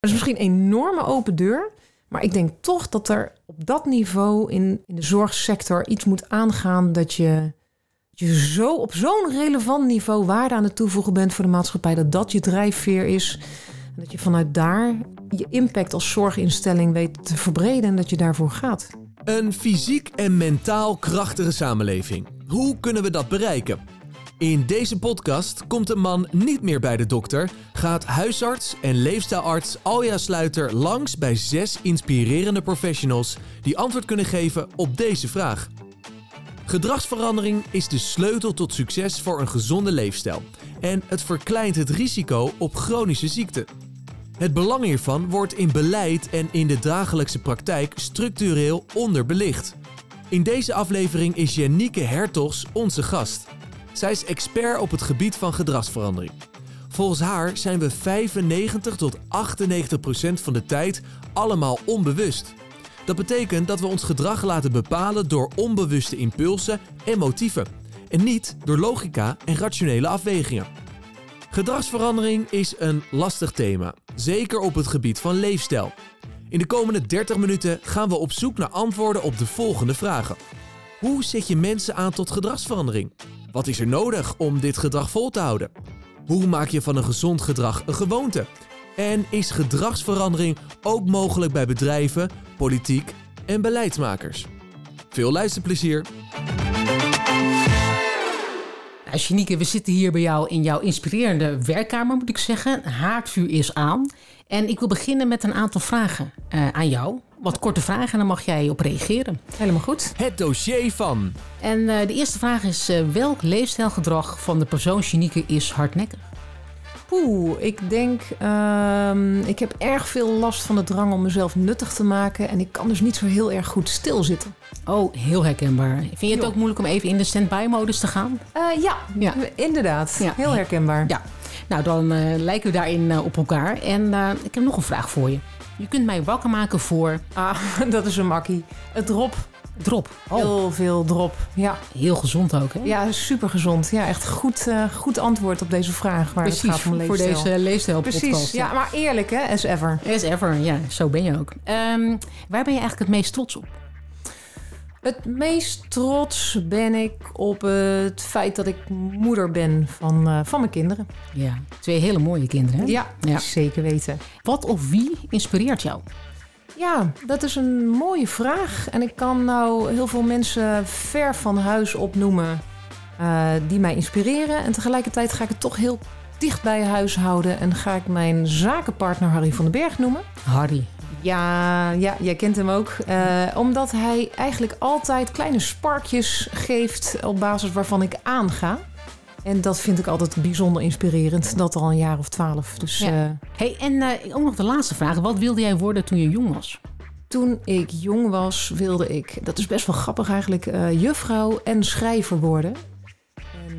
is misschien een enorme open deur. Maar ik denk toch dat er op dat niveau in, in de zorgsector iets moet aangaan dat je, je zo op zo'n relevant niveau waarde aan het toevoegen bent voor de maatschappij. Dat dat je drijfveer is. En dat je vanuit daar je impact als zorginstelling weet te verbreden en dat je daarvoor gaat. Een fysiek en mentaal krachtige samenleving. Hoe kunnen we dat bereiken? In deze podcast komt een man niet meer bij de dokter, gaat huisarts en leefstijlarts Alja Sluiter langs bij zes inspirerende professionals die antwoord kunnen geven op deze vraag. Gedragsverandering is de sleutel tot succes voor een gezonde leefstijl en het verkleint het risico op chronische ziekten. Het belang hiervan wordt in beleid en in de dagelijkse praktijk structureel onderbelicht. In deze aflevering is Janieke Hertogs onze gast. Zij is expert op het gebied van gedragsverandering. Volgens haar zijn we 95 tot 98 procent van de tijd allemaal onbewust. Dat betekent dat we ons gedrag laten bepalen door onbewuste impulsen en motieven, en niet door logica en rationele afwegingen. Gedragsverandering is een lastig thema, zeker op het gebied van leefstijl. In de komende 30 minuten gaan we op zoek naar antwoorden op de volgende vragen. Hoe zet je mensen aan tot gedragsverandering? Wat is er nodig om dit gedrag vol te houden? Hoe maak je van een gezond gedrag een gewoonte? En is gedragsverandering ook mogelijk bij bedrijven, politiek en beleidsmakers? Veel luisterplezier! Nou, Janieke, we zitten hier bij jou in jouw inspirerende werkkamer, moet ik zeggen. Haardvuur is aan. En ik wil beginnen met een aantal vragen uh, aan jou. Wat korte vragen en dan mag jij op reageren. Helemaal goed. Het dossier van. En uh, de eerste vraag is: uh, welk leefstijlgedrag van de persoon Janieke is hardnekkig? Poeh, ik denk, uh, ik heb erg veel last van de drang om mezelf nuttig te maken. En ik kan dus niet zo heel erg goed stilzitten. Oh, heel herkenbaar. Vind je het ook moeilijk om even in de stand-by-modus te gaan? Uh, ja, ja, inderdaad. Ja. Heel herkenbaar. Ja, nou dan uh, lijken we daarin uh, op elkaar. En ik heb nog een vraag voor je. Je kunt mij wakker maken voor... Ah, dat is een makkie. Het drop. Drop. Oh. Heel veel drop, ja. Heel gezond ook, hè? Ja, super gezond. Ja, echt goed, uh, goed antwoord op deze vraag. Waar Precies, het gaat om voor deze leefstijlpodcast. Precies, ja, maar eerlijk, hè? As ever. As ever, ja. Zo ben je ook. Um, waar ben je eigenlijk het meest trots op? Het meest trots ben ik op het feit dat ik moeder ben van, uh, van mijn kinderen. Ja, twee hele mooie kinderen. Hè? Ja, ja, zeker weten. Wat of wie inspireert jou? Ja, dat is een mooie vraag. En ik kan nou heel veel mensen ver van huis opnoemen uh, die mij inspireren. En tegelijkertijd ga ik het toch heel dicht bij huis houden. En ga ik mijn zakenpartner Harry van den Berg noemen. Harry. Ja, ja, jij kent hem ook. Uh, omdat hij eigenlijk altijd kleine sparkjes geeft op basis waarvan ik aanga. En dat vind ik altijd bijzonder inspirerend. Dat al een jaar of twaalf. Dus, ja. uh, hey, en uh, ook nog de laatste vraag. Wat wilde jij worden toen je jong was? Toen ik jong was, wilde ik, dat is best wel grappig eigenlijk, uh, juffrouw en schrijver worden.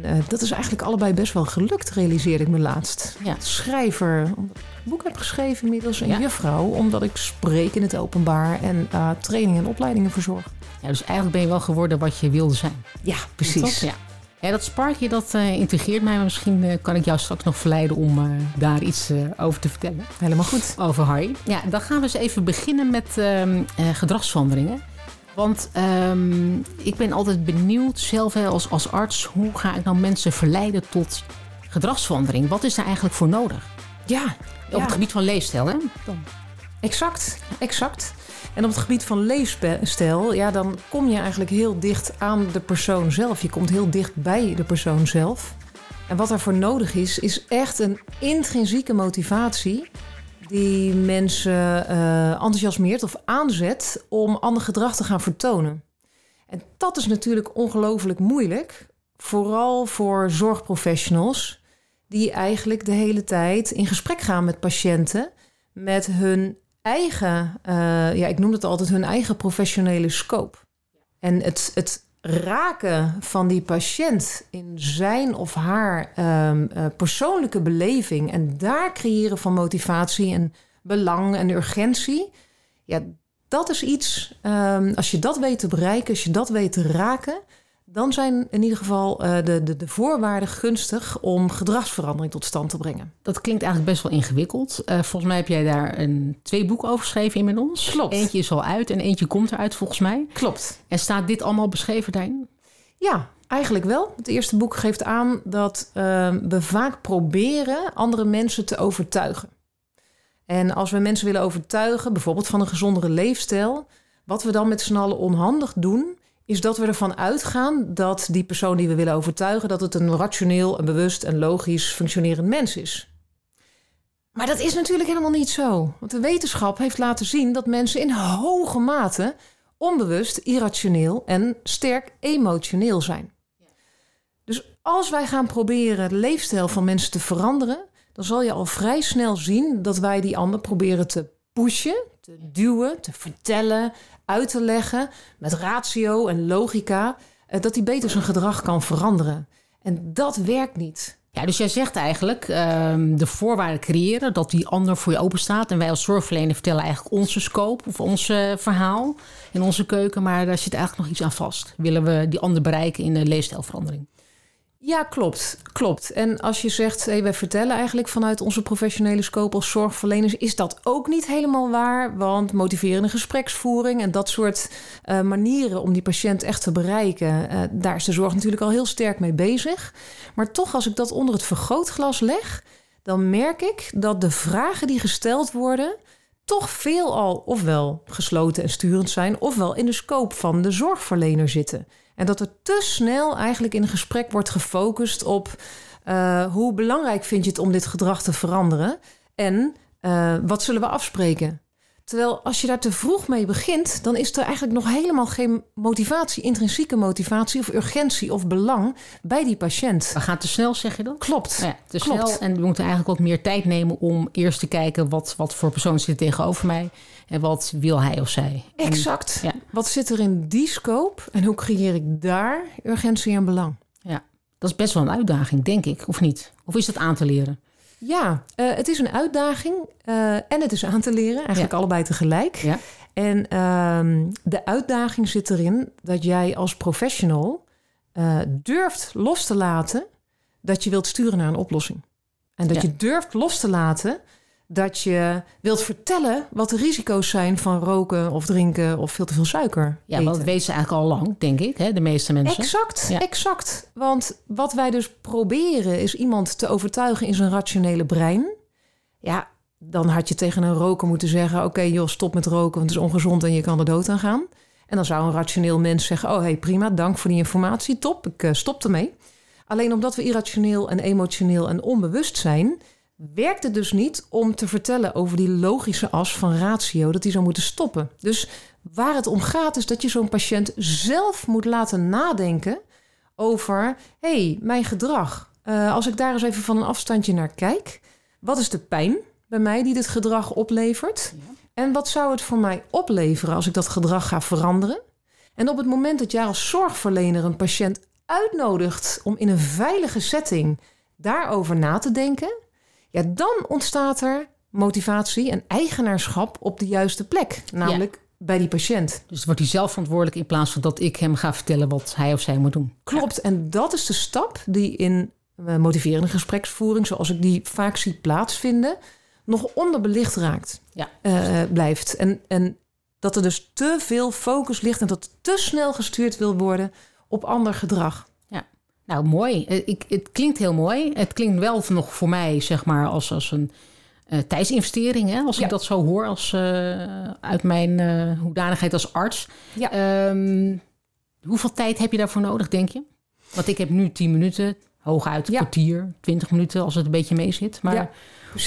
En dat is eigenlijk allebei best wel gelukt, realiseerde ik me laatst. Ja. Schrijver, omdat ik een boek heb geschreven inmiddels, en ja. juffrouw, omdat ik spreek in het openbaar en trainingen en opleidingen verzorg. Ja, dus eigenlijk ben je wel geworden wat je wilde zijn. Ja, precies. Ja. Ja, dat sparkje dat uh, intrigeert mij. Maar misschien uh, kan ik jou straks nog verleiden om uh, daar iets over te vertellen. Helemaal goed. Over Harry. Ja, dan gaan we eens even beginnen met ehm, gedragsveranderingen. Want um, ik ben altijd benieuwd, zelf hè, als, als arts, hoe ga ik nou mensen verleiden tot gedragsverandering? Wat is daar eigenlijk voor nodig? Ja. Op ja. het gebied van leefstijl, hè? Dan. Exact, exact. En op het gebied van leefstijl, ja, dan kom je eigenlijk heel dicht aan de persoon zelf. Je komt heel dicht bij de persoon zelf. En wat daarvoor nodig is, is echt een intrinsieke motivatie die mensen uh, enthousiasmeert of aanzet om ander gedrag te gaan vertonen. En dat is natuurlijk ongelooflijk moeilijk, vooral voor zorgprofessionals die eigenlijk de hele tijd in gesprek gaan met patiënten met hun eigen, uh, ja, ik noem het altijd hun eigen professionele scope. En het, het raken van die patiënt in zijn of haar um, uh, persoonlijke beleving en daar creëren van motivatie en belang en urgentie, ja, dat is iets, um, als je dat weet te bereiken, als je dat weet te raken, dan zijn in ieder geval uh, de, de, de voorwaarden gunstig om gedragsverandering tot stand te brengen. Dat klinkt eigenlijk best wel ingewikkeld. Uh, volgens mij heb jij daar een, twee boeken over geschreven inmiddels. Klopt. Eentje is al uit en eentje komt eruit volgens mij. Klopt. En staat dit allemaal beschreven daarin? Ja, eigenlijk wel. Het eerste boek geeft aan dat uh, we vaak proberen andere mensen te overtuigen. En als we mensen willen overtuigen, bijvoorbeeld van een gezondere leefstijl, wat we dan met z'n allen onhandig doen, is dat we ervan uitgaan dat die persoon die we willen overtuigen, dat het een rationeel, een bewust en logisch functionerend mens is. Maar dat is natuurlijk helemaal niet zo. Want de wetenschap heeft laten zien dat mensen in hoge mate onbewust, irrationeel en sterk emotioneel zijn. Dus als wij gaan proberen de leefstijl van mensen te veranderen, dan zal je al vrij snel zien dat wij die ander proberen te pushen, te duwen, te vertellen, uit te leggen met ratio en logica, eh, dat hij beter zijn gedrag kan veranderen. En dat werkt niet. Ja, dus jij zegt eigenlijk um, de voorwaarden creëren, dat die ander voor je open staat. En wij als zorgverlener vertellen eigenlijk onze scope of ons verhaal in onze keuken. Maar daar zit eigenlijk nog iets aan vast. Willen we die ander bereiken in de leefstijlverandering? Ja, klopt. Klopt. En als je zegt, hey, wij vertellen eigenlijk vanuit onze professionele scope als zorgverleners, is dat ook niet helemaal waar. Want motiverende gespreksvoering en dat soort uh, manieren om die patiënt echt te bereiken, uh, daar is de zorg natuurlijk al heel sterk mee bezig. Maar toch, als ik dat onder het vergrootglas leg, dan merk ik dat de vragen die gesteld worden, toch veelal ofwel gesloten en sturend zijn, ofwel in de scope van de zorgverlener zitten. En dat er te snel eigenlijk in een gesprek wordt gefocust op uh, hoe belangrijk vind je het om dit gedrag te veranderen en uh, wat zullen we afspreken. Terwijl als je daar te vroeg mee begint, dan is er eigenlijk nog helemaal geen motivatie, intrinsieke motivatie of urgentie of belang bij die patiënt. We gaan te snel, zeg je dat? Klopt. Ja, te Klopt. snel. En we moeten eigenlijk wat meer tijd nemen om eerst te kijken wat, wat voor persoon zit tegenover mij en wat wil hij of zij. Exact. En, ja. Wat zit er in die scope en hoe creëer ik daar urgentie en belang? Ja, dat is best wel een uitdaging, denk ik, of niet? Of is dat aan te leren? Ja, uh, het is een uitdaging uh, en het is aan te leren. Eigenlijk Ja. allebei tegelijk. Ja. En ehm, de uitdaging zit erin dat jij als professional uh, durft los te laten dat je wilt sturen naar een oplossing. En dat Ja. je durft los te laten dat je wilt vertellen wat de risico's zijn van roken of drinken of veel te veel suiker. Ja, eten. want dat weten ze eigenlijk al lang, denk ik, hè, de meeste mensen. Exact, Ja. exact. Want wat wij dus proberen is iemand te overtuigen in zijn rationele brein. Ja, dan had je tegen een roker moeten zeggen: Oké, joh, stop met roken, want het is ongezond en je kan er dood aan gaan. En dan zou een rationeel mens zeggen: Oh, hey, prima, dank voor die informatie, top, ik eh, stop ermee. Alleen omdat we irrationeel en emotioneel en onbewust zijn, werkt het dus niet om te vertellen over die logische as van ratio, dat die zou moeten stoppen. Dus waar het om gaat, is dat je zo'n patiënt zelf moet laten nadenken over: hé, hey, mijn gedrag. Uh, als ik daar eens even van een afstandje naar kijk, wat is de pijn bij mij die dit gedrag oplevert? Ja. En wat zou het voor mij opleveren als ik dat gedrag ga veranderen? En op het moment dat jij als zorgverlener een patiënt uitnodigt om in een veilige setting daarover na te denken, ja, dan ontstaat er motivatie en eigenaarschap op de juiste plek, namelijk bij die patiënt. Dus wordt hij zelf verantwoordelijk in plaats van dat ik hem ga vertellen wat hij of zij moet doen. Klopt, en dat is de stap die in uh, motiverende gespreksvoering, zoals ik die vaak zie plaatsvinden, nog onderbelicht raakt. Ja. Uh, blijft. En, en dat er dus te veel focus ligt en dat te snel gestuurd wil worden op ander gedrag. Nou mooi. Ik, het klinkt heel mooi. Het klinkt wel nog voor mij, zeg maar, als, als een uh, tijdsinvestering. Hè? Als Ja. ik dat zo hoor als, uh, uit mijn uh, hoedanigheid als arts. Ja. Um, hoeveel tijd heb je daarvoor nodig, denk je? Want ik heb nu 10 minuten, hooguit een Ja. kwartier, 20 minuten als het een beetje mee zit. Maar Ja,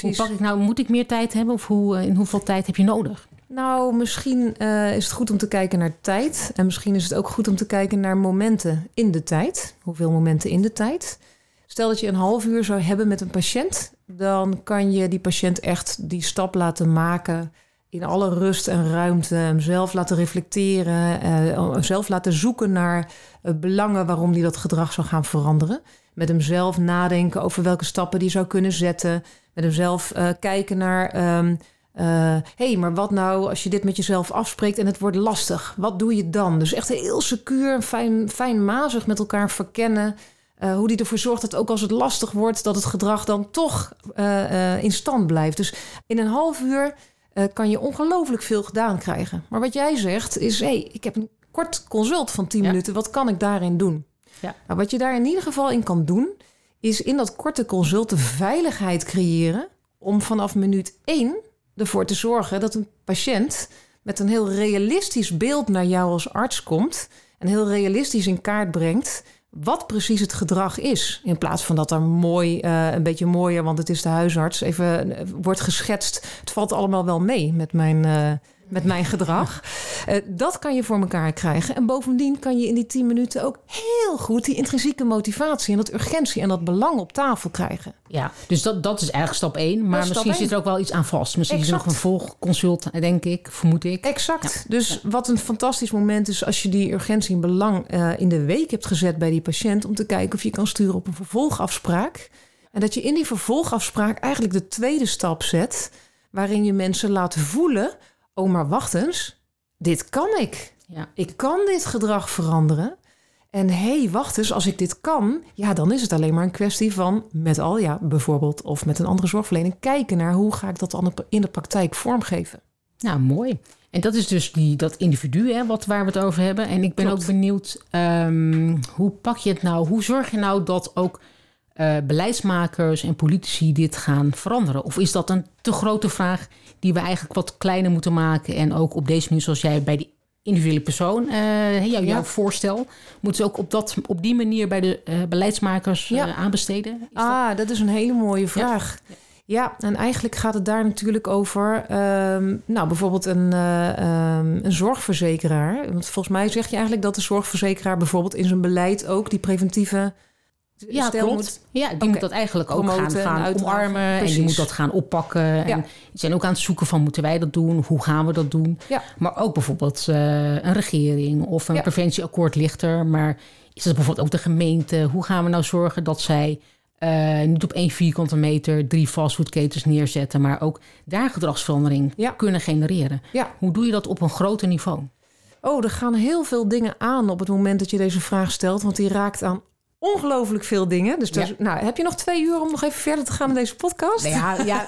hoe pak ik nou, moet ik meer tijd hebben of hoe, in hoeveel tijd heb je nodig? Nou, misschien uh, is het goed om te kijken naar tijd. En misschien is het ook goed om te kijken naar momenten in de tijd. Hoeveel momenten in de tijd? Stel dat je een half uur zou hebben met een patiënt, dan kan je die patiënt echt die stap laten maken in alle rust en ruimte. Hem zelf laten reflecteren, uh, zelf laten zoeken naar uh, belangen waarom hij dat gedrag zou gaan veranderen. Met hem zelf nadenken over welke stappen die zou kunnen zetten. Met hem zelf kijken naar um, Hé, hey, maar wat nou als je dit met jezelf afspreekt en het wordt lastig? Wat doe je dan? Dus echt heel secuur, fijn, fijnmazig met elkaar verkennen. Uh, hoe die ervoor zorgt dat ook als het lastig wordt, dat het gedrag dan toch uh, in stand blijft. Dus in een half uur kan je ongelooflijk veel gedaan krijgen. Maar wat jij zegt is: hé, hey, ik heb een kort consult van 10 ja. minuten. Wat kan ik daarin doen? Ja. Nou, wat je daar in ieder geval in kan doen, is in dat korte consult de veiligheid creëren om vanaf minuut 1 ervoor te zorgen dat een patiënt met een heel realistisch beeld naar jou als arts komt en heel realistisch in kaart brengt wat precies het gedrag is. In plaats van dat er mooi, uh, een beetje mooier, want het is de huisarts, even uh, wordt geschetst. Het valt allemaal wel mee met mijn, uh, met mijn gedrag. Uh, dat kan je voor elkaar krijgen. En bovendien kan je in die 10 minuten ook heel goed die intrinsieke motivatie en dat urgentie en dat belang op tafel krijgen. Ja, dus dat, dat is eigenlijk stap 1. Maar misschien zit er ook wel iets aan vast. Misschien exact. is er nog een volgconsult, denk ik, vermoed ik. Exact. Ja. Dus ja. wat een fantastisch moment is als je die urgentie en belang uh, in de week hebt gezet bij die patiënt. Om te kijken of je kan sturen op een vervolgafspraak. En dat je in die vervolgafspraak eigenlijk de tweede stap zet. Waarin je mensen laat voelen oh, maar wacht eens, dit kan ik. Ja. Ik kan dit gedrag veranderen. En hé, hey, wacht eens, als ik dit kan, ja, dan is het alleen maar een kwestie van met al ja, bijvoorbeeld of met een andere zorgverlening kijken naar hoe ga ik dat dan in de praktijk vormgeven. Nou, mooi. En dat is dus die, dat individu hè, wat, waar we het over hebben. En ik ben Klopt. ook benieuwd, um, hoe pak je het nou? Hoe zorg je nou dat ook uh, beleidsmakers en politici dit gaan veranderen? Of is dat een te grote vraag die we eigenlijk wat kleiner moeten maken? En ook op deze manier, zoals jij bij die individuele persoon, uh, jou, jouw voorstel, moeten ze ook op, dat, op die manier bij de uh, beleidsmakers Ja. aanbesteden? Is ah, dat? is een hele mooie vraag. Ja. Ja, en eigenlijk gaat het daar natuurlijk over, um, nou bijvoorbeeld een, uh, um, een zorgverzekeraar. Want volgens mij zeg je eigenlijk dat de zorgverzekeraar bijvoorbeeld in zijn beleid ook die preventieve ja, stel klopt. moet. Ja, die okay. moet dat eigenlijk ook gaan, gaan omarmen. Precies. En die moet dat gaan oppakken. Ja. En die zijn ook aan het zoeken van, moeten wij dat doen? Hoe gaan we dat doen? Ja. Maar ook bijvoorbeeld uh, een regering of een Ja. preventieakkoord ligt er. Maar is dat bijvoorbeeld ook de gemeente? Hoe gaan we nou zorgen dat zij uh, niet op één vierkante meter drie fastfoodketens neerzetten... maar ook daar gedragsverandering kunnen genereren? Hoe doe je dat op een groter niveau? Oh, er gaan heel veel dingen aan op het moment dat je deze vraag stelt. Want die raakt aan ongelooflijk veel dingen. Dus Ja. nou, heb je nog twee uur om nog even verder te gaan in deze podcast? Nou ja, ja,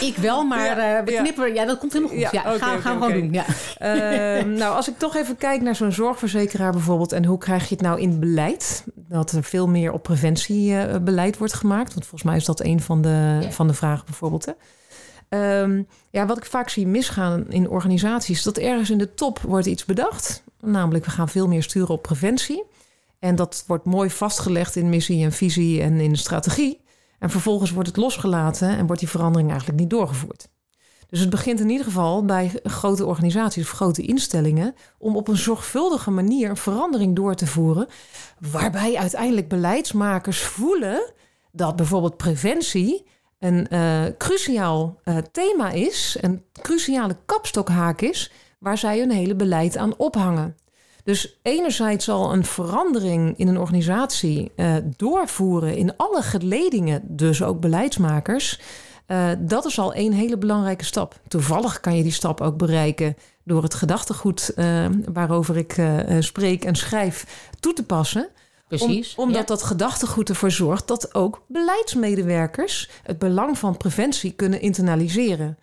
ik wel, maar Ja, uh, we ja. knippen. Ja, dat komt helemaal goed. Ja, gaan, gaan we oké. gewoon doen. Ja. Ehm, nou, als ik toch even kijk naar zo'n zorgverzekeraar bijvoorbeeld... en hoe krijg je het nou in beleid? Dat er veel meer op preventiebeleid wordt gemaakt. Want volgens mij is dat een van de, van de vragen bijvoorbeeld. Hè? Ehm, ja, wat ik vaak zie misgaan in organisaties... is dat ergens in de top wordt iets bedacht. Namelijk, we gaan veel meer sturen op preventie. En dat wordt mooi vastgelegd in missie en visie en in de strategie. En vervolgens wordt het losgelaten en wordt die verandering eigenlijk niet doorgevoerd. Dus het begint in ieder geval bij grote organisaties of grote instellingen om op een zorgvuldige manier een verandering door te voeren, waarbij uiteindelijk beleidsmakers voelen dat bijvoorbeeld preventie een eh, cruciaal eh, thema is, een cruciale kapstokhaak is, waar zij hun hele beleid aan ophangen. Dus enerzijds zal een verandering in een organisatie eh, doorvoeren in alle geledingen, dus ook beleidsmakers. Eh, dat is al één hele belangrijke stap. Toevallig kan je die stap ook bereiken door het gedachtegoed eh, waarover ik spreek en schrijf toe te passen. Precies. Om, omdat ja. dat gedachtegoed ervoor zorgt dat ook beleidsmedewerkers het belang van preventie kunnen internaliseren.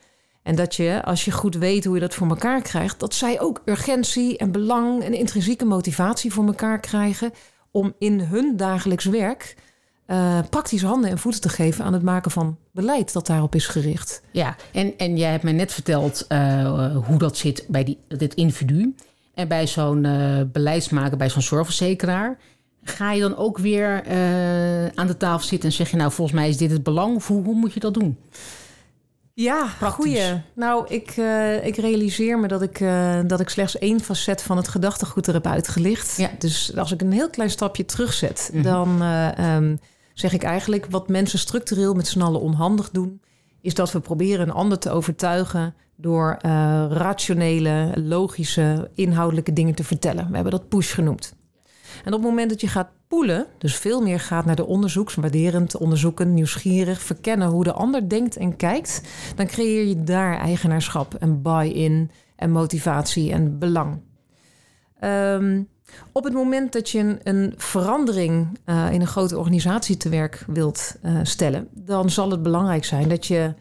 En dat je, als je goed weet hoe je dat voor elkaar krijgt, dat zij ook urgentie en belang en intrinsieke motivatie voor elkaar krijgen om in hun dagelijks werk uh, praktisch handen en voeten te geven aan het maken van beleid dat daarop is gericht. Ja, en, en jij hebt mij net verteld uh, hoe dat zit bij die, dit individu. En bij zo'n uh, beleidsmaker, bij zo'n zorgverzekeraar. Ga je dan ook weer aan de tafel zitten en zeg je... nou, volgens mij is dit het belang. Of hoe moet je dat doen? Ja, goeie. Nou, ik, uh, ik realiseer me dat ik, uh, dat ik slechts één facet van het gedachtegoed er heb uitgelicht. Ja. Dus als ik een heel klein stapje terugzet, mm -hmm. dan uh, um, zeg ik eigenlijk wat mensen structureel met z'n allen onhandig doen, is dat we proberen een ander te overtuigen door rationele, logische, inhoudelijke dingen te vertellen. We hebben dat push genoemd. En op het moment dat je gaat poelen, dus veel meer gaat naar de onderzoeks, waarderend onderzoeken, nieuwsgierig, verkennen hoe de ander denkt en kijkt, dan creëer je daar eigenaarschap en buy-in en motivatie en belang. Ehm, op het moment dat je een, een verandering uh, in een grote organisatie te werk wilt uh, stellen, dan zal het belangrijk zijn dat je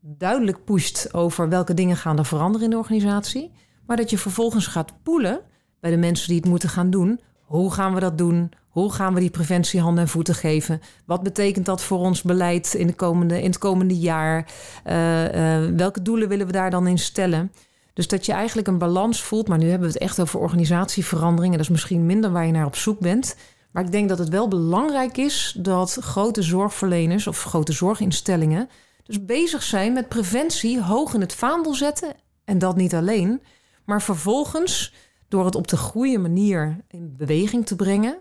duidelijk pusht over welke dingen gaan er veranderen in de organisatie, maar dat je vervolgens gaat poelen bij de mensen die het moeten gaan doen. Hoe gaan we dat doen? Hoe gaan we die preventie handen en voeten geven? Wat betekent dat voor ons beleid in, de komende, in het komende jaar? Uh, uh, welke doelen willen we daar dan in stellen? Dus dat je eigenlijk een balans voelt. Maar nu hebben we het echt over organisatieveranderingen. Dat is misschien minder waar je naar op zoek bent. Maar ik denk dat het wel belangrijk is dat grote zorgverleners of grote zorginstellingen dus bezig zijn met preventie hoog in het vaandel zetten. En dat niet alleen, maar vervolgens door het op de goede manier in beweging te brengen,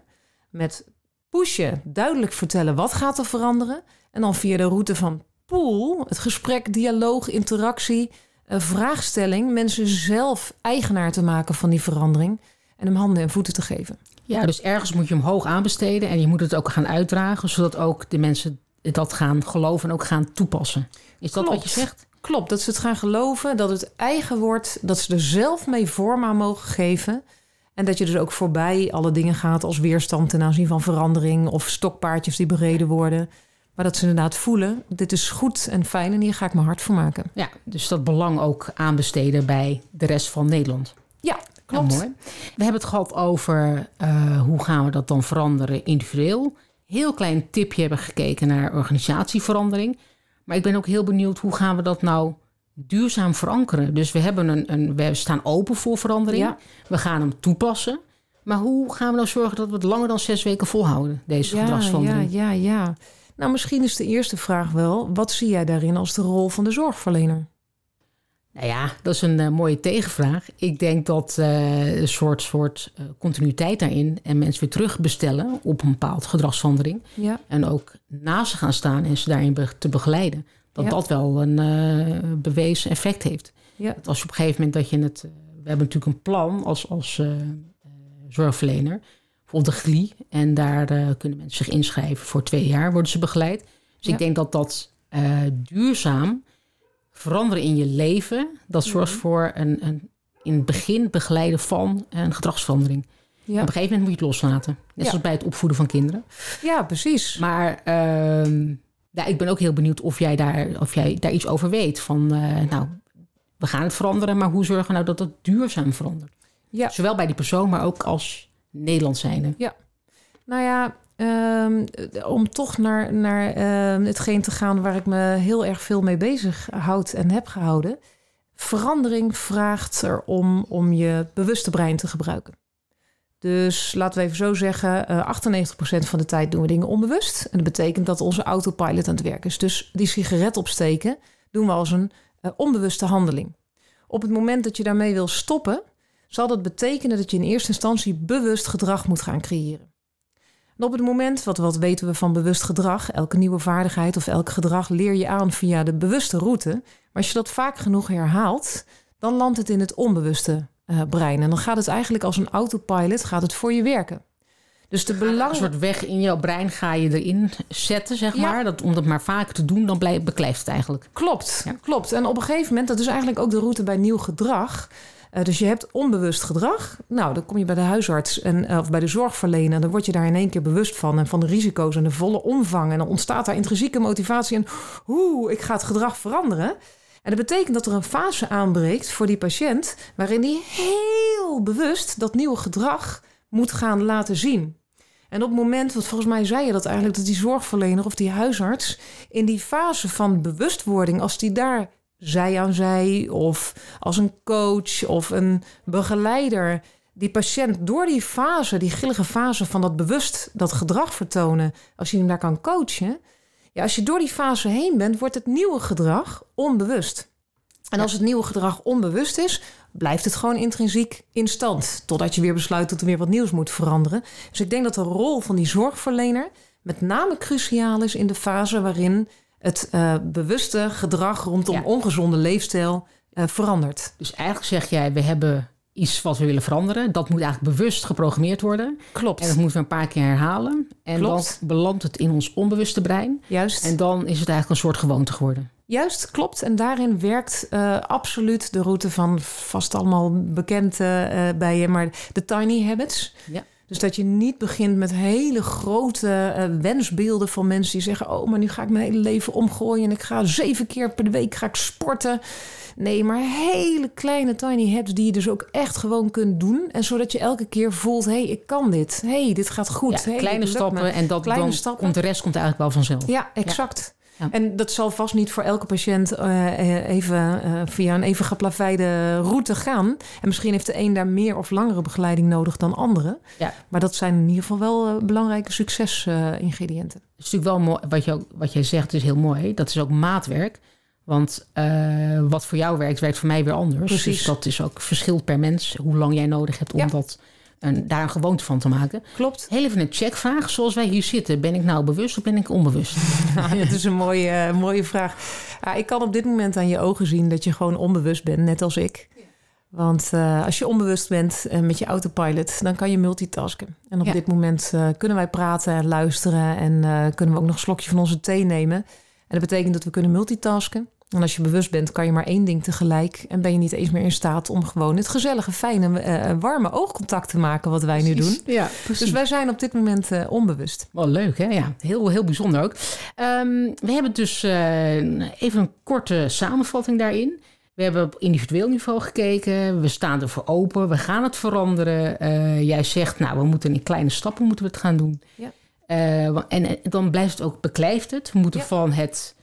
met pushen, duidelijk vertellen wat gaat er veranderen. En dan via de route van pool, het gesprek, dialoog, interactie, vraagstelling, mensen zelf eigenaar te maken van die verandering en hem handen en voeten te geven. Ja, dus ergens moet je hem hoog aanbesteden en je moet het ook gaan uitdragen, zodat ook de mensen dat gaan geloven en ook gaan toepassen. Is dat wat je zegt? Klopt, dat ze het gaan geloven, dat het eigen wordt, dat ze er zelf mee vorm aan mogen geven. En dat je dus ook voorbij alle dingen gaat als weerstand ten aanzien van verandering of stokpaardjes die bereden worden. Maar dat ze inderdaad voelen, dit is goed en fijn en hier ga ik mijn hart voor maken. Ja, dus dat belang ook aanbesteden bij de rest van Nederland. Ja, klopt. Mooi. We hebben het gehad over uh, hoe gaan we dat dan veranderen individueel. Heel klein tipje hebben gekeken naar organisatieverandering. Maar ik ben ook heel benieuwd hoe gaan we dat nou duurzaam verankeren. Dus we, hebben een, een, we staan open voor verandering. Ja. We gaan hem toepassen. Maar hoe gaan we nou zorgen dat we het langer dan zes weken volhouden, deze Ja, gedragsverandering? ja, ja, ja. Nou, misschien is de eerste vraag wel: wat zie jij daarin als de rol van de zorgverlener? Nou ja, dat is een uh, mooie tegenvraag. Ik denk dat uh, een soort, soort uh, continuïteit daarin en mensen weer terugbestellen op een bepaald gedragsverandering. Ja. En ook naast ze gaan staan en ze daarin be te begeleiden. Dat Ja. dat wel een eh, bewezen effect heeft. Ja. Dat als je op een gegeven moment dat je het. we hebben natuurlijk een plan als, als eh, eh, zorgverlener. Bijvoorbeeld de GLI. En daar eh, kunnen mensen zich inschrijven. Voor twee jaar worden ze begeleid. Dus ik denk dat dat eh, duurzaam veranderen in je leven. Dat zorgt Mhm. voor een, een in het begin begeleiden van een gedragsverandering. Ja. Op een gegeven moment moet je het loslaten. Net Ja. zoals bij het opvoeden van kinderen. ja, precies. Maar ehm, ja, ik ben ook heel benieuwd of jij daar, of jij daar iets over weet. Van, eh, nou, we gaan het veranderen, maar hoe zorgen we nou dat het duurzaam verandert? Ja. Zowel bij die persoon, maar ook als Nederland zijnde. Nou ja, ehm, om toch naar, naar ehm, hetgeen te gaan waar ik me heel erg veel mee bezig houd en heb gehouden. Verandering vraagt erom om je bewuste brein te gebruiken. Dus laten we even zo zeggen, eh 98% van de tijd doen we dingen onbewust. En dat betekent dat onze autopilot aan het werk is. Dus die sigaret opsteken doen we als een eh, onbewuste handeling. Op het moment dat je daarmee wil stoppen, zal dat betekenen dat je in eerste instantie bewust gedrag moet gaan creëren. En op het moment, wat, wat weten we van bewust gedrag? Elke nieuwe vaardigheid of elk gedrag leer je aan via de bewuste route. Maar als je dat vaak genoeg herhaalt, dan landt het in het onbewuste eh, brein. En dan gaat het eigenlijk als een autopilot gaat het voor je werken. Dus de Een belang... soort weg in jouw brein ga je erin zetten, zeg Ja. maar. Dat, om dat maar vaker te doen, dan blijft, beklijft het eigenlijk. Klopt, Ja. klopt. En op een gegeven moment, dat is eigenlijk ook de route bij nieuw gedrag. Eh, dus je hebt onbewust gedrag. Nou, dan kom je bij de huisarts en, eh, of bij de zorgverlener. Dan word je daar in één keer bewust van. En van de risico's en de volle omvang. En dan ontstaat daar intrinsieke motivatie. En hoe, ik ga het gedrag veranderen. En dat betekent dat er een fase aanbreekt voor die patiënt. waarin die heel bewust dat nieuwe gedrag moet gaan laten zien. En op het moment, want volgens mij zei je dat eigenlijk, dat die zorgverlener of die huisarts in die fase van bewustwording, als die daar zij aan zij of als een coach of een begeleider, die patiënt door die fase, die grillige fase van dat bewust, dat gedrag vertonen, als je hem daar kan coachen, ja, als je door die fase heen bent, wordt het nieuwe gedrag onbewust. En als het nieuwe gedrag onbewust is, blijft het gewoon intrinsiek in stand. Totdat je weer besluit dat er weer wat nieuws moet veranderen. Dus ik denk dat de rol van die zorgverlener met name cruciaal is in de fase waarin het eh, bewuste gedrag rondom Ja. ongezonde leefstijl eh, verandert. Dus eigenlijk zeg jij, we hebben iets wat we willen veranderen. Dat moet eigenlijk bewust geprogrammeerd worden. Klopt. En dat moeten we een paar keer herhalen. En Klopt. dan belandt het in ons onbewuste brein. Juist. En dan is het eigenlijk een soort gewoonte geworden. Juist, klopt. En daarin werkt eh, absoluut de route van vast allemaal bekend bij je, maar de tiny habits. Ja. Dus dat je niet begint met hele grote eh, wensbeelden van mensen die zeggen: Oh, maar nu ga ik mijn hele leven omgooien en ik ga zeven keer per week ga ik sporten. Nee, maar hele kleine tiny habits die je dus ook echt gewoon kunt doen. En zodat je elke keer voelt: hé, hey, ik kan dit. Hé, hey, dit gaat goed. Ja, Hey, kleine stappen en dat, Kleine dan stappen. komt de rest komt eigenlijk wel vanzelf. Ja, exact. Ja. En dat zal vast niet voor elke patiënt eh, eh, even eh, via een even geplaveide route gaan. En misschien heeft de een daar meer of langere begeleiding nodig dan andere. Ja. Maar dat zijn in ieder geval wel belangrijke succesingrediënten. Het is natuurlijk wel mooi, wat, je wat jij zegt is heel mooi. Dat is ook maatwerk. Want wat voor jou werkt, werkt voor mij weer anders. Precies. Dus dat is ook verschilt per mens hoe lang jij nodig hebt om Ja. dat, een, daar een gewoonte van te maken. Klopt. Heel even een checkvraag. Zoals wij hier zitten, ben ik nou bewust of ben ik onbewust? dat is een mooie, eh, mooie vraag. Ja, ik kan op dit moment aan je ogen zien dat je gewoon onbewust bent, net als ik. Want eh, als je onbewust bent eh, met je autopilot, dan kan je multitasken. En op Ja. dit moment kunnen wij praten en luisteren en kunnen we ook nog een slokje van onze thee nemen. En dat betekent dat we kunnen multitasken. En als je bewust bent, kan je maar één ding tegelijk. En ben je niet eens meer in staat om gewoon het gezellige, fijne, eh, warme oogcontact te maken wat wij nu doen. Ja, Dus wij zijn op dit moment eh, onbewust. Wel leuk, hè? Ja, heel, heel bijzonder ook. Ehm, we hebben dus eh, even een korte samenvatting daarin. We hebben op individueel niveau gekeken. We staan ervoor open. We gaan het veranderen. Eh, jij zegt, nou, we moeten in kleine stappen moeten we het gaan doen. Ja. Eh, en, en dan blijft het ook beklijft het. We moeten Ja. van het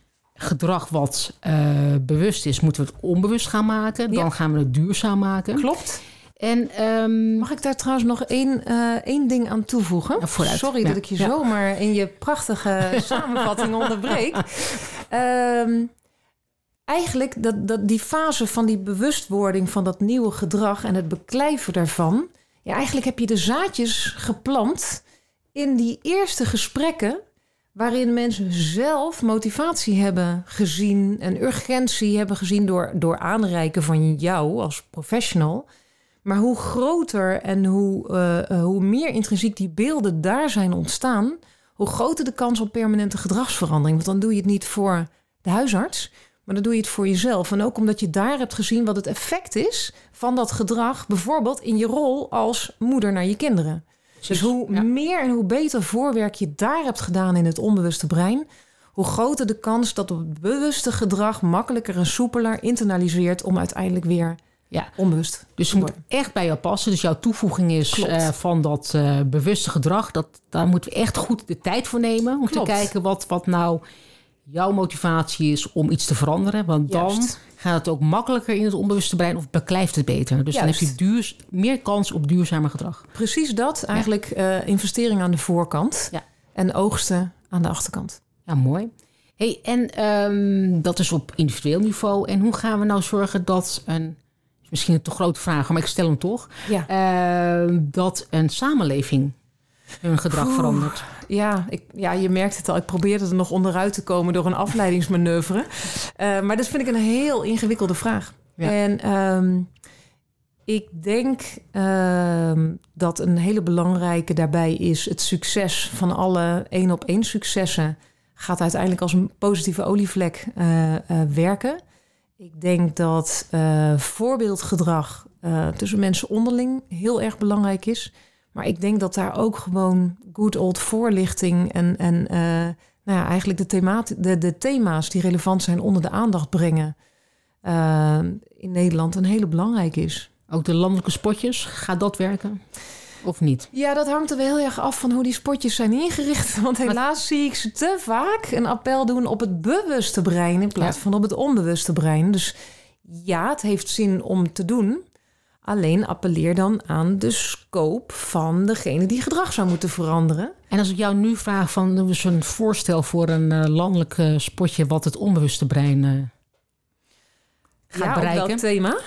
gedrag wat eh, bewust is, moeten we het onbewust gaan maken. Dan Ja. gaan we het duurzaam maken. Klopt. En ehm, Mag ik daar trouwens nog één, eh, één ding aan toevoegen? Ja, vooruit. Sorry Ja. dat ik je Ja. zomaar in je prachtige samenvatting onderbreek. Ehm, eigenlijk dat, dat die fase van die bewustwording van dat nieuwe gedrag en het beklijven daarvan. Ja, eigenlijk heb je de zaadjes geplant in die eerste gesprekken. Waarin mensen zelf motivatie hebben gezien en urgentie hebben gezien door, door aanreiken van jou als professional. Maar hoe groter en hoe, eh, eh, hoe meer intrinsiek die beelden daar zijn ontstaan, hoe groter de kans op permanente gedragsverandering. Want dan doe je het niet voor de huisarts, maar dan doe je het voor jezelf. En ook omdat je daar hebt gezien wat het effect is van dat gedrag, bijvoorbeeld in je rol als moeder naar je kinderen. Dus hoe ja. meer en hoe beter voorwerk je daar hebt gedaan in het onbewuste brein, hoe groter de kans dat het bewuste gedrag makkelijker en soepeler internaliseert om uiteindelijk weer Ja. onbewust Dus het moet echt bij jou passen. Dus jouw toevoeging is eh, van dat eh, bewuste gedrag. Dat, daar moeten we echt goed de tijd voor nemen. Om Klopt. te kijken wat, wat nou jouw motivatie is om iets te veranderen. Want dan Juist. gaat het ook makkelijker in het onbewuste brein. Of beklijft het beter. Dus dan heeft hij duurs, meer kans op duurzamer gedrag. Precies dat. Eigenlijk eh, investering aan de voorkant Ja. en oogsten aan de achterkant. Ja, mooi. Hey, en ehm, dat is op individueel niveau. En hoe gaan we nou zorgen dat een... is Misschien een te grote vraag, maar ik stel hem toch. Ja, eh, dat een samenleving hun gedrag Oeh. verandert. ja, ik, ja, je merkt het al. Ik probeerde er nog onderuit te komen door een afleidingsmanoeuvre. Eh, maar dat vind ik een heel ingewikkelde vraag. Ja. En ehm, ik denk ehm, dat een hele belangrijke daarbij is... het succes van alle één-op-één successen... gaat uiteindelijk als een positieve olievlek eh, eh, werken. Ik denk dat voorbeeldgedrag tussen mensen onderling heel erg belangrijk is. Maar ik denk dat daar ook gewoon good old voorlichting en, en eh, nou ja, eigenlijk de, de, de thema's die relevant zijn onder de aandacht brengen eh, in Nederland een hele belangrijk is. Ook de landelijke spotjes, gaat dat werken? Of niet? Ja, dat hangt er wel heel erg af van hoe die spotjes zijn ingericht. Want helaas zie ik ze te vaak een appel doen op het bewuste brein in plaats Ja. van op het onbewuste brein. Dus ja, het heeft zin om te doen. Alleen appelleer dan aan de scope van degene die gedrag zou moeten veranderen. En als ik jou nu vraag van is een voorstel voor een eh, landelijk eh, spotje wat het onbewuste brein eh, gaat ja, bereiken. welk thema?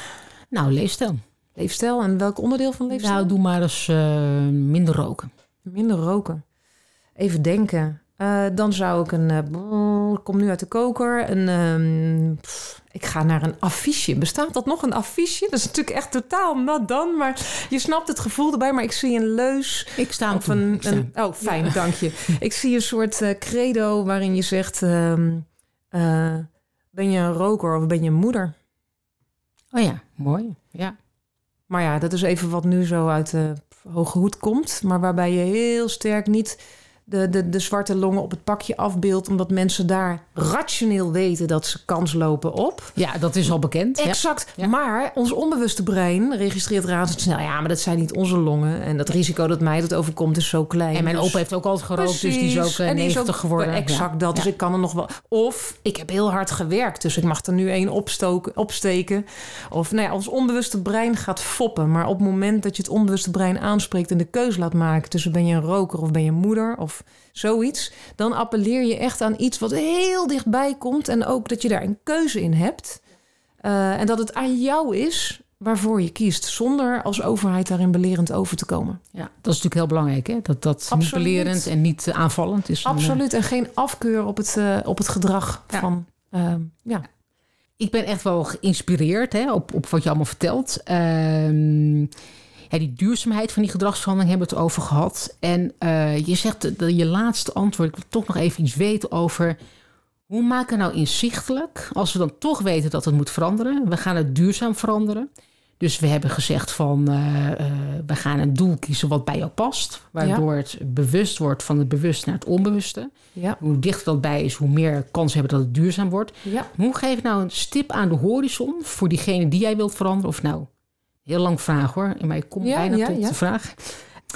Nou, leefstijl. Leefstijl en welk onderdeel van leefstijl? Nou, doe maar eens minder roken. Minder roken. Even denken. Dan zou ik een, knol komt nu uit de koker. En ehm, pff, ik ga naar een affiche. Bestaat dat nog, een affiche? Dat is natuurlijk echt totaal nat dan. Maar je snapt het gevoel erbij. Maar ik zie een leus. Ik sta toe. een, sta oh, fijn, dank je. Ik zie een soort eh, credo waarin je zegt... ehm, eh, ben je een roker of ben je een moeder? Oh ja, mooi. Ja. Maar ja, dat is even wat nu zo uit de hoge hoed komt. Maar waarbij je heel sterk niet de, de, de zwarte longen op het pakje afbeeldt... omdat mensen daar rationeel weten dat ze kans lopen op. ja, dat is al bekend. Exact. Ja. Maar ons onbewuste brein registreert razendsnel... ja, maar dat zijn niet onze longen. En dat risico dat mij dat overkomt is zo klein. En mijn Dus- opa heeft ook altijd gerookt, dus die is ook Precies. eh, En is 90 ook geworden. Exact Ja. dat. Dus Ja. ik kan er nog wel. Of ik heb heel hard gewerkt, dus ik mag er nu één opstoken, opsteken. Of nou ja, ons onbewuste brein gaat foppen. Maar op het moment dat je het onbewuste brein aanspreekt en de keuze laat maken tussen ben je een roker of ben je moeder of zoiets, dan appelleer je echt aan iets wat heel dichtbij komt en ook dat je daar een keuze in hebt. Eh, en dat het aan jou is waarvoor je kiest, zonder als overheid daarin belerend over te komen. Ja, dat is natuurlijk heel belangrijk, hè? Dat dat niet belerend en niet eh, aanvallend is. Een, eh, Absoluut. En geen afkeur op het, op het gedrag Ja. van. ehm, ja. ik ben echt wel geïnspireerd hè, op, op wat je allemaal vertelt. Ehm, die duurzaamheid van die gedragsverandering hebben we het over gehad. En eh, je zegt dat je laatste antwoord, ik wil toch nog even iets weten over hoe maken we nou inzichtelijk, als we dan toch weten dat het moet veranderen, we gaan het duurzaam veranderen. Dus we hebben gezegd van, eh, eh, we gaan een doel kiezen wat bij jou past, waardoor het bewust wordt van het bewust naar het onbewuste. Ja. Hoe dichter dat bij is, hoe meer kans hebben dat het duurzaam wordt. ja. Hoe geef ik nou een stip aan de horizon voor diegene die jij wilt veranderen? Of nou, heel lang vraag hoor, maar ik kom Ja, bijna ja, tot ja. de vraag.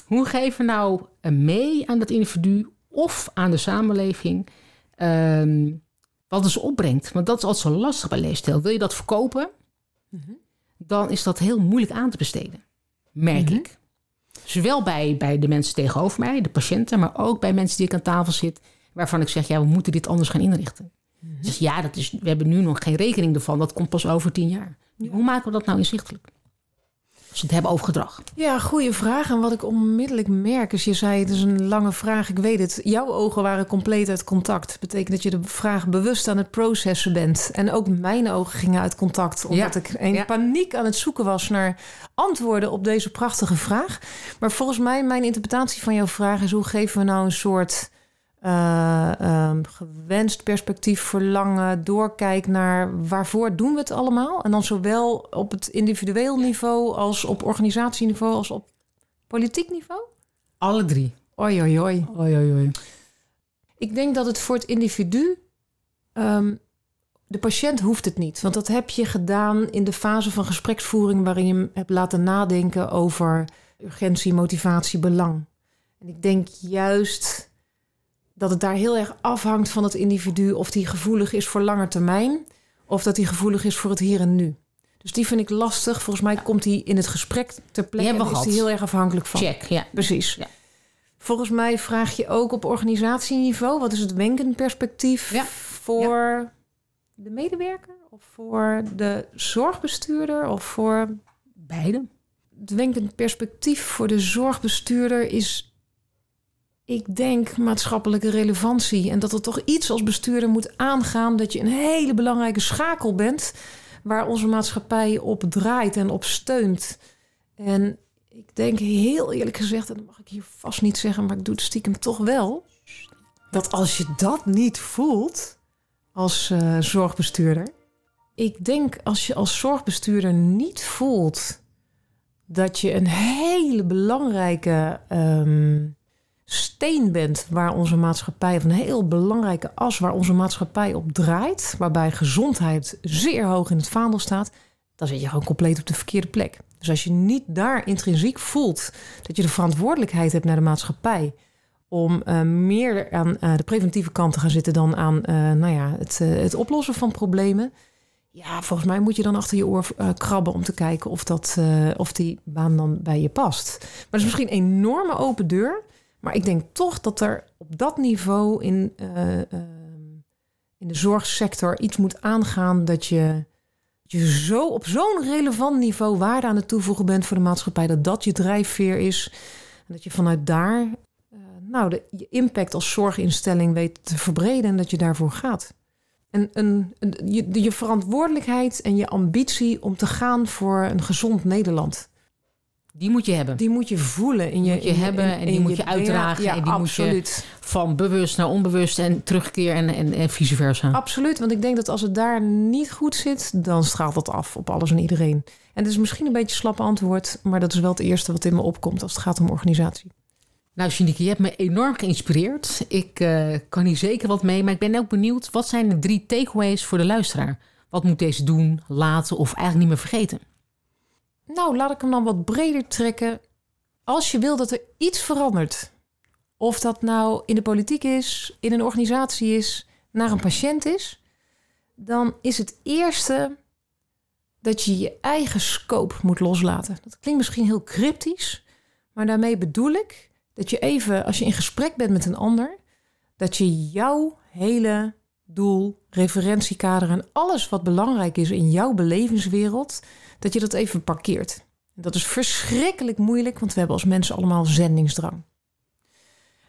Hoe geef je nou een mee aan dat individu of aan de samenleving ehm, wat het ze opbrengt? Want dat is altijd zo lastig bij leefstijl. Wil je dat verkopen, Mhm. dan is dat heel moeilijk aan te besteden, merk Mhm. ik. Zowel bij, bij de mensen tegenover mij, de patiënten, maar ook bij mensen die ik aan tafel zit, waarvan ik zeg, ja, we moeten dit anders gaan inrichten. Mhm. Dus ja, dat is, we hebben nu nog geen rekening ervan. Dat komt pas over tien jaar. Hoe maken we dat nou inzichtelijk? Als we het hebben over gedrag. Ja, goede vraag. En wat ik onmiddellijk merk is, je zei het is een lange vraag. Ik weet het. Jouw ogen waren compleet uit contact. Dat betekent dat je de vraag bewust aan het processen bent. En ook mijn ogen gingen uit contact. Omdat Ja. ik in Ja. paniek aan het zoeken was naar antwoorden op deze prachtige vraag. Maar volgens mij, mijn interpretatie van jouw vraag is: hoe geven we nou een soort eh, ehm, gewenst perspectief, verlangen, doorkijk naar waarvoor doen we het allemaal? En dan zowel op het individueel niveau als op organisatieniveau als op politiek niveau? Alle drie. Oi, oi, oi. Ik denk dat het voor het individu. ehm, de patiënt hoeft het niet. Want dat heb je gedaan in de fase van gespreksvoering. waarin je hem hebt laten nadenken over urgentie, motivatie, belang. En ik denk juist dat het daar heel erg afhangt van het individu. of die gevoelig is voor lange termijn. of dat hij gevoelig is voor het hier en nu. Dus die vind ik lastig. Volgens mij komt hij in het gesprek ter plekke. en is hij gehad. heel erg afhankelijk van. Check, ja. Precies. Ja. Volgens mij vraag je ook op organisatieniveau... wat is het wenkenperspectief Ja. voor de medewerker... of voor de zorgbestuurder of voor... Beide. Het wenkend perspectief voor de zorgbestuurder is... ik denk maatschappelijke relevantie... en dat er toch iets als bestuurder moet aangaan... dat je een hele belangrijke schakel bent... waar onze maatschappij op draait en op steunt. En ik denk heel eerlijk gezegd, en dat mag ik hier vast niet zeggen, maar ik doe het stiekem toch wel. Dat als je dat niet voelt als eh, zorgbestuurder. Ik denk als je als zorgbestuurder niet voelt dat je een hele belangrijke ehm, steen bent waar onze maatschappij, of een heel belangrijke as waar onze maatschappij op draait, waarbij gezondheid zeer hoog in het vaandel staat, dan zit je gewoon compleet op de verkeerde plek. Dus als je niet daar intrinsiek voelt dat je de verantwoordelijkheid hebt naar de maatschappij om eh, meer aan eh, de preventieve kant te gaan zitten dan aan eh, nou ja, het, het oplossen van problemen. Ja, volgens mij moet je dan achter je oor krabben om te kijken of, dat, of die baan dan bij je past. Maar dat is misschien een enorme open deur. Maar ik denk toch dat er op dat niveau in, eh, ehm, in de zorgsector iets moet aangaan dat je, je zo op zo'n relevant niveau waarde aan het toevoegen bent voor de maatschappij, dat dat je drijfveer is. En dat je vanuit daar, eh, nou, de, je impact als zorginstelling weet te verbreden en dat je daarvoor gaat. En een, je, je verantwoordelijkheid en je ambitie om te gaan voor een gezond Nederland. Die moet je hebben. Die moet je voelen in je, moet je in hebben en in die moet je uitdragen. Ja, en die absoluut. moet je van bewust naar onbewust en terugkeer en, en, en vice versa. Absoluut, want ik denk dat als het daar niet goed zit, dan straalt dat af op alles en iedereen. En het is misschien een beetje een slap antwoord, maar dat is wel het eerste wat in me opkomt als het gaat om organisatie. Nou, Shinike, je hebt me enorm geïnspireerd. Ik eh, kan hier zeker wat mee, maar ik ben ook benieuwd... wat zijn de drie takeaways voor de luisteraar? Wat moet deze doen, laten of eigenlijk niet meer vergeten? Nou, laat ik hem dan wat breder trekken. Als je wil dat er iets verandert, of dat nou in de politiek is, in een organisatie is, naar een patiënt is, dan is het eerste dat je je eigen scope moet loslaten. Dat klinkt misschien heel cryptisch, maar daarmee bedoel ik dat je even, als je in gesprek bent met een ander, dat je jouw hele doel, referentiekader en alles wat belangrijk is in jouw belevingswereld, dat je dat even parkeert. Dat is verschrikkelijk moeilijk, want we hebben als mensen allemaal zendingsdrang.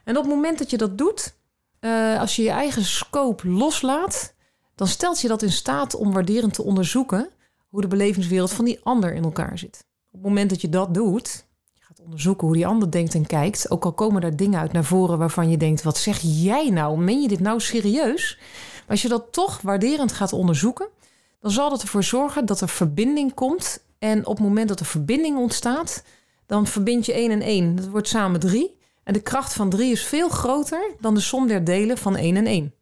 En op het moment dat je dat doet, eh, als je je eigen scope loslaat, dan stelt je dat in staat om waarderend te onderzoeken hoe de belevingswereld van die ander in elkaar zit. Op het moment dat je dat doet, je gaat onderzoeken hoe die ander denkt en kijkt, ook al komen daar dingen uit naar voren waarvan je denkt, wat zeg jij nou? Meen je dit nou serieus? Als je dat toch waarderend gaat onderzoeken, dan zal dat ervoor zorgen dat er verbinding komt. En op het moment dat er verbinding ontstaat, dan verbind je 1 en 1. Dat wordt samen 3. En de kracht van 3 is veel groter dan de som der delen van 1 en 1.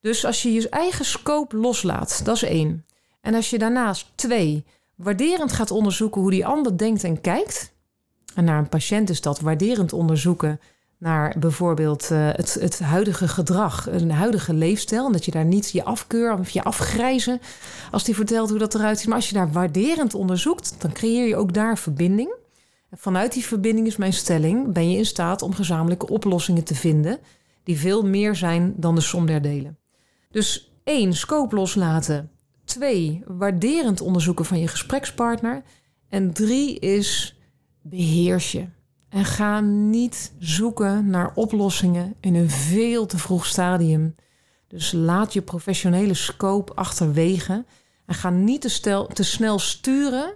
Dus als je je eigen scope loslaat, dat is 1. En als je daarnaast 2 waarderend gaat onderzoeken hoe die ander denkt en kijkt. En naar een patiënt is dat waarderend onderzoeken naar bijvoorbeeld eh, het, het huidige gedrag, een huidige leefstijl. En dat je daar niet je afkeur of je afgrijzen als die vertelt hoe dat eruit ziet. Maar als je daar waarderend onderzoekt, dan creëer je ook daar verbinding. En vanuit die verbinding is mijn stelling, ben je in staat om gezamenlijke oplossingen te vinden die veel meer zijn dan de som der delen. Dus één, scope loslaten. Twee, waarderend onderzoeken van je gesprekspartner. En drie is beheers je. En ga niet zoeken naar oplossingen in een veel te vroeg stadium. Dus laat je professionele scope achterwege. En ga niet te, stel, te snel sturen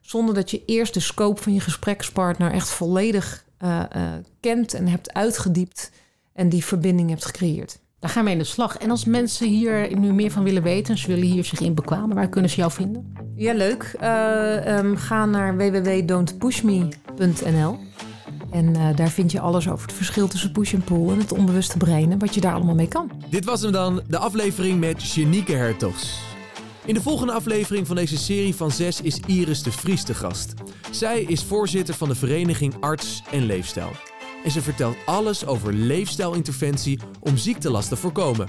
zonder dat je eerst de scope van je gesprekspartner echt volledig eh, eh, kent en hebt uitgediept en die verbinding hebt gecreëerd. Daar gaan we in de slag. En als mensen hier nu meer van willen weten... ze willen hier zich in bekwamen, waar kunnen ze jou vinden? Ja, leuk. Ehm, ga naar www.don'tpushme.nl en eh, daar vind je alles over het verschil tussen push en pull en het onbewuste brein en wat je daar allemaal mee kan. Dit was hem dan, de aflevering met Janieke Hertogs. In de volgende aflevering van deze serie van 6 is Iris de Vries te gast. Zij is voorzitter van de vereniging Arts en Leefstijl. En ze vertelt alles over leefstijlinterventie om ziektelast te voorkomen.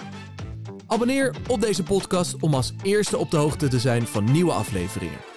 Abonneer op deze podcast om als eerste op de hoogte te zijn van nieuwe afleveringen.